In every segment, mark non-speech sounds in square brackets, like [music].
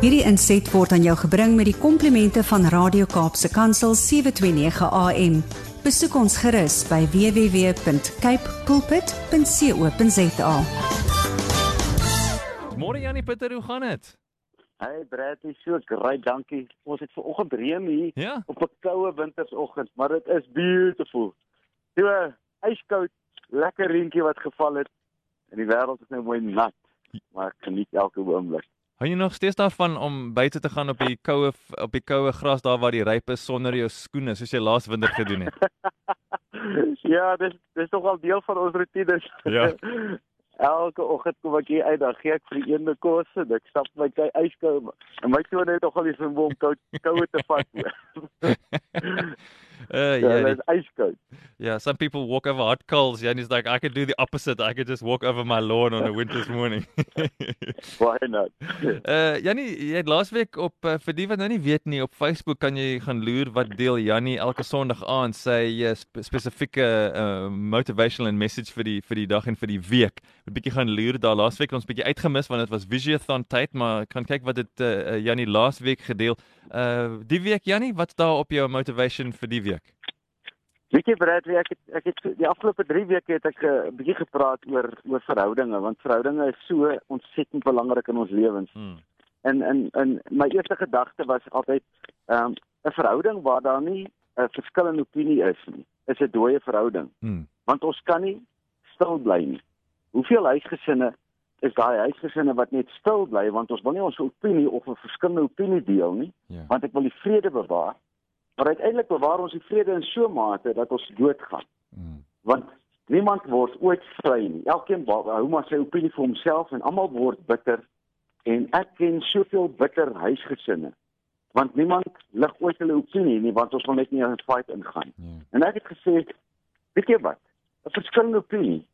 Hierdie inset word aan jou gebring met die komplimente van Radio Kaapse Kansel 729 AM. Besoek ons gerus by www.cape pulpit.co.za. Môre Janie Pieter, hoe gaan dit? Hey Brad, is so great, dankie. Ons het ver oggend reën hier Ja. op 'n koue wintersoggend, maar dit is beautiful. So yskoud, lekker reentjie wat geval het en die wêreld is nou mooi nat, maar ek geniet elke oomblik. Hou jy nog steeds daarvan om buite te gaan op die koue op die koue gras daar waar die ryp is sonder jou skoene soos jy laas winter gedoen het? [laughs] ja, dis dis tog al deel van ons roetines. Ja. [laughs] Elke oggend kom ek hier uit, dan gee ek vir die een kos en ek stap my kyk yskou en my tone het nogal die vermoë om koue te vat. [laughs] [laughs] Uh ja, ja, dit is yskoud. yeah, some people walk over hot coals. Jannie's like I could do the opposite. I could just walk over my lawn on a winter's [laughs] morning. [laughs] Why not? Uh Jannie, jy het laasweek op uh, vir die wat nou nie weet nie, op Facebook kan jy gaan loer wat deel Jannie elke Sondag aan sy uh, spe spesifieke uh, motivational and message vir die vir die dag en vir die week. 'n Bietjie gaan loer daar laasweek ons bietjie uitgemis want dit was Visiothon tyd, maar kan kyk wat dit uh, uh, Jannie laasweek gedeel. Uh die week Jannie, wat's daar op jou motivation vir die week? Weet jy Bradley, ek het ek het die afgelope 3 weke het ek 'n uh, bietjie gepraat oor oor verhoudinge want verhoudinge is so ontsettend belangrik in ons lewens. Hmm. En en en my eerste gedagte was altyd ehm um, 'n verhouding waar daar nie 'n verskillende opinie is nie, is 'n dooie verhouding Hmm. want ons kan nie stil bly nie. Hoeveel huisgesinne is daai huisgesinne wat net stil bly want ons wil nie ons opinie of 'n verskillende opinie deel nie, Ja. want ek wil die vrede bewaar. Maar uiteindelik bewaar ons die vrede in so 'n mate dat ons doodgaan Hmm. want niemand word ooit vry nie. Elkeen hou maar sy opinie vir homself en almal word bitter en ek ken soveel bitter huisgesinne want niemand lig ooit hulle opinie nie want ons wil net nie in 'n fight ingaan. Ja. En ek het gesê, weet jy wat? 'n Verskillende opinie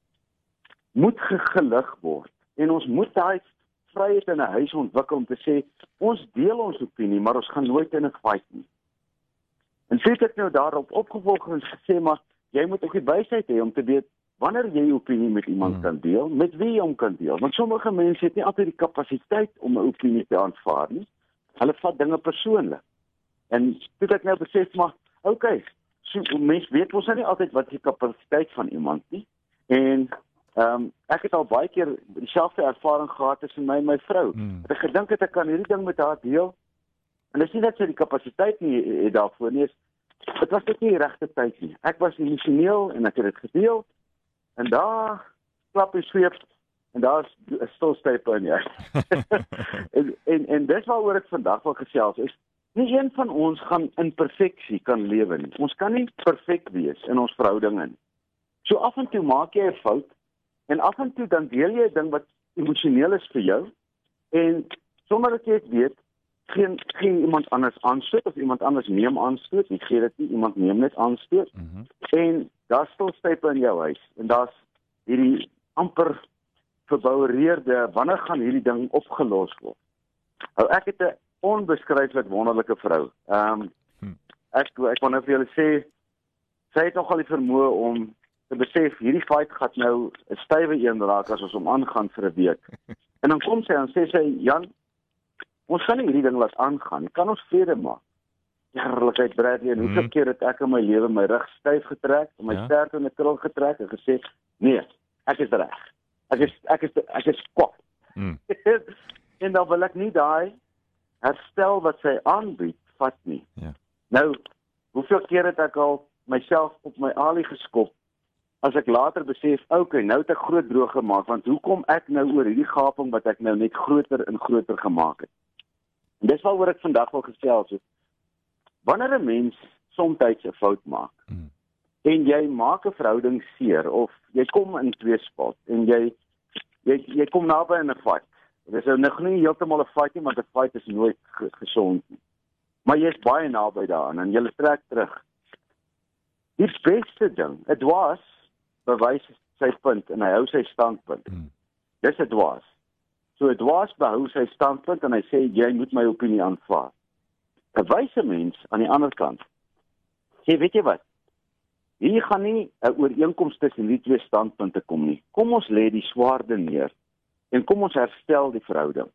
moet ge gelig word en ons moet daai vryheid in 'n huis ontwikkel om te sê ons deel ons opinie, maar ons gaan nooit in 'n fight nie. En sê ek nou daarop opgevolg en gesê maar jy moet ook die wysheid hê om te weet wanneer jy jou opinie met iemand Hmm. kan deel, met wie jy hom kan deel. Want sommige mense het nie altyd die kapasiteit om 'n opinie te aanvaar nie. Hulle vat dinge persoonlik. En het ek nou besef maar, okay, so mense weet mos nou nie altyd wat die kapasiteit van iemand nie. En ehm um, ek het al baie keer dieselfde ervaring gehad tussen my en my vrou. Hmm. Ek gedink het ek kan hierdie ding met haar deel. En dis nie dat sy die kapasiteit nie het daarvoor nie. Dit was net nie die regte tyd nie. Ek was emosioneel en ek het dit gedeel. En daar klap die sweep en daar's 'n stilstype in jou. [laughs] en, en en dis waaroor ek vandag wil gesels is nie een van ons gaan in perfeksie kan lewe nie. Ons kan nie perfek wees in ons verhoudinge nie. So af en toe maak jy 'n fout en af en toe dan deel jy 'n ding wat emosioneel is vir jou en sonder dat jy dit weet geen geen iemand anders aanstoot of iemand anders neem aanstoot. Jy gee dit nie iemand neem net aanstoot. Mhm. en daar stil stype in jou huis en daar's hierdie amper verboureerde wanneer gaan hierdie ding opgelos word? Nou ek het 'n onbeskryflik wonderlike vrou. Ehm um, ek ek kon nou vir julle sê sy het nogal die vermoë om te besef hierdie fight gaan nou 'n stywe een raak as ons hom aangaan vir 'n week. [laughs] En dan kom sy en sê sy Jan ons nie hierdie ding laat aangaan kan ons vrede maak Heerlikheid Bradley en hoeveel Mhm. keer het ek in my lewe my rug styf getrek, my Ja. stert in 'n krul getrek en gesê, "Nee, ek is reg. Ek is ek is ek is kwak." Hmm. [laughs] en dan wil ek nie daai herstel wat sy aanbied vat nie. Ja. Nou, hoeveel keer het ek al myself op my alie geskop as ek later besef, okay, nou het ek groot droog gemaak want hoekom ek nou oor hierdie gaping wat ek nou net groter en groter gemaak het. En dis waaroor ek vandag wil gesels het. Wanneer 'n mens soms 'n fout maak Mm. en jy maak 'n verhouding seer of jy kom in tweespalt en jy jy jy kom naby aan 'n fight. Dit is nou nog nie heeltemal 'n fight nie, want 'n fight is nooit ge gesond nie. Maar jy's baie naby daaraan en jy trek terug. Die beste ding, 'n dwaas bewys sy punt en hy hou sy standpunt. Mm. Dis 'n dwaas. So 'n dwaas behou sy standpunt en hy sê jy moet my opinie aanvaar. 'n Wyse mens aan die ander kant sê weet jy wat? Hier gaan nie 'n ooreenkoms tussen die twee standpunte kom nie. Kom ons lê die swaarde neer en kom ons herstel die verhouding.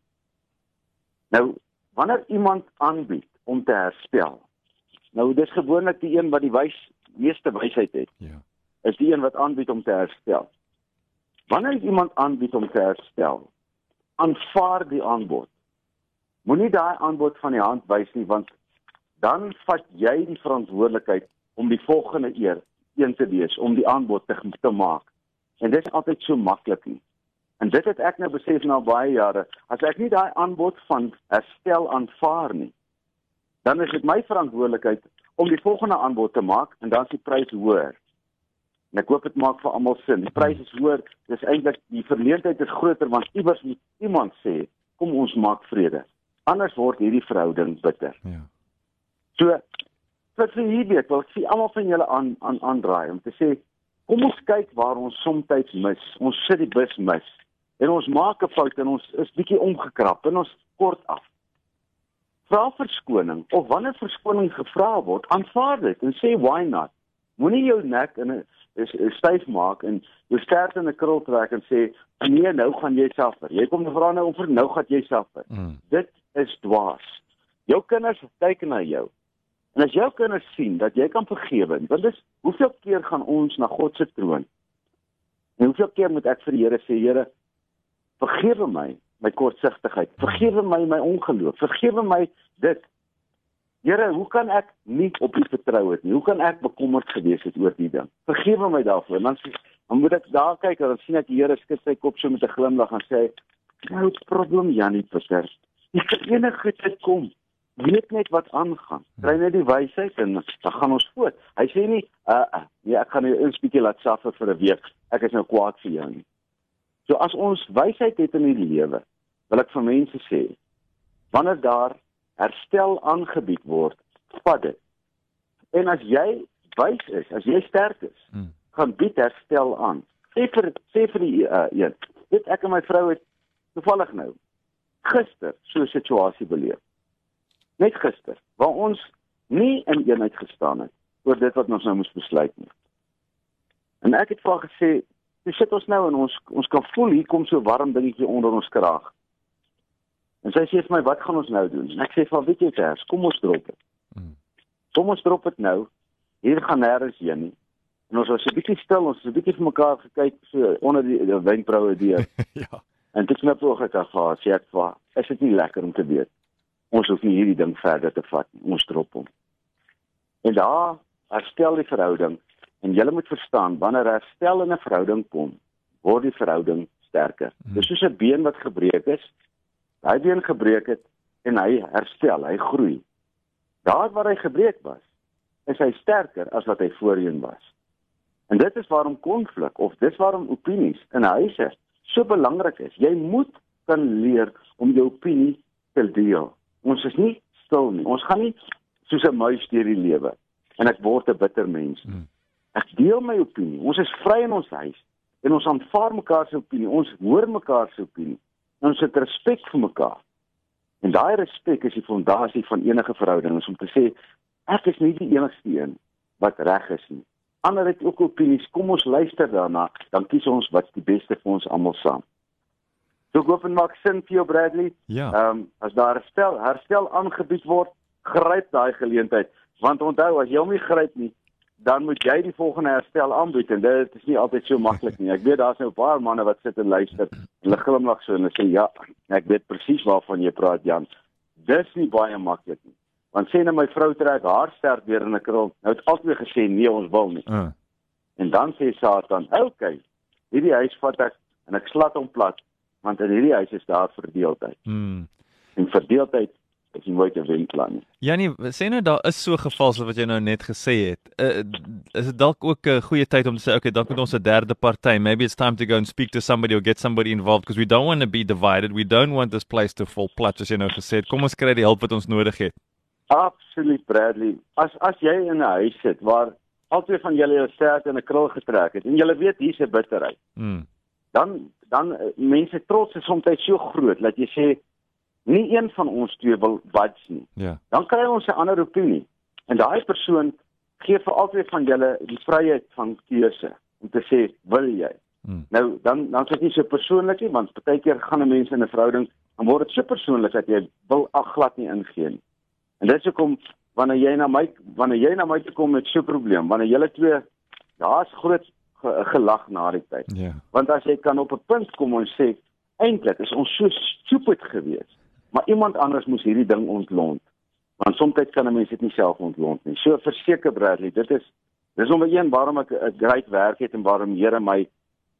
Nou, wanneer iemand aanbied om te herstel. Nou dis gewoonlik die een wat die wys meeste wysheid het. Ja. Is die een wat aanbied om te herstel. Wanneer iemand aanbied om te herstel, aanvaar die aanbod. Moenie daai aanbod van die hand wys nie want dan vat jy die verantwoordelikheid om die volgende eer een te wees om die aanbod te, te maak. En dit is altyd so maklik nie. En dit het ek nou besef na baie jare, as ek nie daai aanbod van herstel aanvaar nie, dan is dit my verantwoordelikheid om die volgende aanbod te maak en dan is die prys hoër. En ek hoop dit maak vir almal sin. Die prys is hoër, dis eintlik die verleentheid is groter want iewers moet iemand sê, kom ons maak vrede. Anders word hierdie verhouding bitter. Ja. So vir vir hier weet, wil ek sien almal van julle aan aan aandraai om te sê kom ons kyk waar ons soms mis. Ons sit die bus mis en ons maak 'n fout en ons is bietjie omgekrap en ons kort af. Vra verskoning of wanneer verskoning gevra word, aanvaar dit en sê why not. Moenie jou nek in 'n is, is styf maak en jou stert in 'n krul trek en sê nee, nou gaan jy suffer. Jy kom vra nou vir nou gaan jy suffer. Mm. Dit is dwaas. Jou kinders kyk na jou. En as jou kinders sien dat jy kan vergewe, want dis hoeveel keer gaan ons na God se troon? En hoeveel keer moet ek vir die Here sê, Here, vergewe my my kortsigtigheid. Vergewe my my ongeloof. Vergewe my dit. Here, hoe kan ek nie op U vertrou het nie? Hoe kan ek bekommerd gewees het oor die ding? Vergewe my daarvoor. Dan sê dan moet ek daar kyk en dan sien ek die Here skud sy kop so met 'n glimlag en sê, "Nou probleem Janie Pieter. Jy kan enige tyd kom. Weet net wat aangaan. Kry net die wysheid en dan gaan ons voort." Hy sê nie, "Uh, nee, ek gaan jou eens bietjie laat suffer vir 'n week. Ek is nou kwaad vir jou nie." So as ons wysheid het in die lewe, wil ek vir mense sê, wanneer daar herstel aangebied word, vat dit. En as jy wys is, as jy sterk is, Mm. gaan bied herstel aan. Sê vir sê vir die uh, een, weet ek en my vrou het toevallig nou gister so 'n situasie beleef. Net gister, waar ons nie in eenheid gestaan het oor dit wat ons nou moes besluit nie. En ek het vir haar gesê, "Jy sit ons nou en ons ons kan voel hier kom so warm dingetjie onder ons kraag." En sy sê vir my, "Wat gaan ons nou doen?" En ek sê haar, "Weet jy vers, kom ons drop dit. Mm. Kom ons drop dit nou. Hier gaan nêrens heen nie." En ons was 'n bietjie stil, ons het 'n bietjie vir mekaar gekyk so onder die, die wenkbroue deur. [laughs] ja. En dit knip oog ek af haar, sê ek vir "Is dit nie lekker om te weet ons hoef nie hierdie ding verder te vat nie. Ons drop hom." En daar herstel die verhouding en jy moet verstaan, wanneer herstel in 'n verhouding kom, word die verhouding sterker. Hmm. Dis soos 'n been wat gebreek is. Hy been gebreek het en hy herstel, hy groei. Daar waar hy gebreek was, is hy sterker as wat hy voorheen was. En dit is waarom konflik of dis waarom opinies in huise so belangrik is. Jy moet kan leer om jou opinie te deel. Ons is nie stil nie. Ons gaan nie soos 'n muis deur die lewe en ek word 'n bitter mens. Mm. Ek deel my opinie. Ons is vry in ons huis en ons aanvaar mekaar se opinie. Ons hoor mekaar se opinie. En ons het respek vir mekaar. En daai respek is die fondasie van enige verhouding. Is om te sê ek is nie die enigste een wat reg is nie. Ander het ook opinies. Kom ons luister daarna, dan kies ons wat die beste vir ons almal saam. So ek hoop en maak sin vir jou Bradley. Ja. Ehm um, as daar herstel herstel aangebied word, gryp daai geleentheid. Want onthou as jy hom nie gryp nie, dan moet jy die volgende herstel aanbied en dit is nie altyd so maklik nie. Ek weet daar's nou 'n paar manne wat sit en luister. Hulle glimlag so en hulle sê ja, ek weet presies waarvan jy praat Jan. Dis nie baie maklik nie. Want sê net my vrou trek haar sterk weer in 'n krul. Nou het altyd gesê nee, ons wil nie. Uh. En dan sê Satan, "Oké, okay, hierdie huis vat ek en ek slat hom plat, want in hierdie huis is daar verdeeldheid." Mm. En verdeeldheid is nie nooit 'n wenplan nie. Janie, sê nou daar is so geval so wat jy nou net gesê het. Uh, is dit dalk ook 'n goeie tyd om te sê okay, dalk moet ons 'n derde party. Maybe it's time to go and speak to somebody or get somebody involved because we don't want to be divided. We don't want this place to fall plat as jy nou gesê het. Kom ons kry die hulp wat ons nodig het. Absoluut Bradley. As as jy in 'n huis sit waar albei van julle jou sterk in 'n krul getrek het en julle weet hier's 'n bitterheid, Mm. dan dan uh, mense trots is soms so groot dat jy sê nie een van ons twee wil budge nie. Ja. Dan kry ons 'n ander opinie. En daai persoon gee vir albei van julle die vryheid van keuse om te sê wil jy. Mm. Nou dan dan is dit nie so persoonlik nie want baie keer gaan 'n mens in 'n verhouding dan word dit so persoonlik dat jy wil ag glad nie ingee nie. En dit is hoekom wanneer jy na my wanneer jy na my toe kom met so 'n probleem, wanneer julle twee daar's groot ge, gelag na die tyd. Ja. Want as jy kan op 'n punt kom en sê eintlik is ons so stupid geweest, maar iemand anders moes hierdie ding ontlont. Want soms kan 'n mens dit nie self ontlont nie. So verseker Bradley, dit is dis nommer 1 waarom ek 'n great werk het en waarom Here my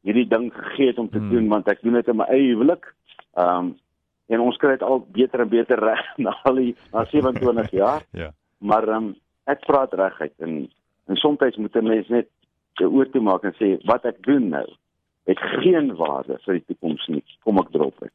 hierdie ding gegee het om te hmm. doen want ek doen dit in my eie huwelik. Ehm um, en ons kry dit al beter en beter [laughs] reg na al die na 27 [laughs] jaar. ja. Maar ehm um, ek praat reguit en en soms moet 'n mens net se oor toe maak en sê wat ek doen nou het geen waarde vir die toekoms nie. Kom ek drop dit.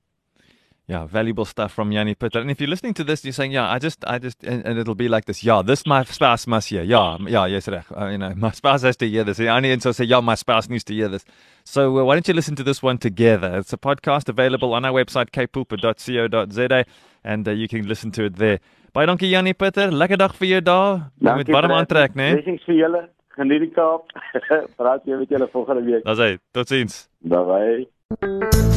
Yeah, valuable stuff from Yanni Pitter. And if you're listening to this, you're saying, "Yeah, I just, I just," and, and it'll be like this. Yeah, this my spouse must hear. Yeah, yeah, yes, uh, you know, [laughs] my spouse has to hear this. Yanni and so say, "Yeah, my spouse needs to hear this." So uh, why don't you listen to this one together? It's a podcast available on our website kpulpit.co.za, and uh, you can listen to it there. Baie dankie Yanni Pitter. Lekker dag vir jou daar. Met warm aantrek, né? Blessings vir julle. Geniet die Kaap. [laughs] Praat jy met julle volgende week. Dis hy. Totsiens. Bye bye.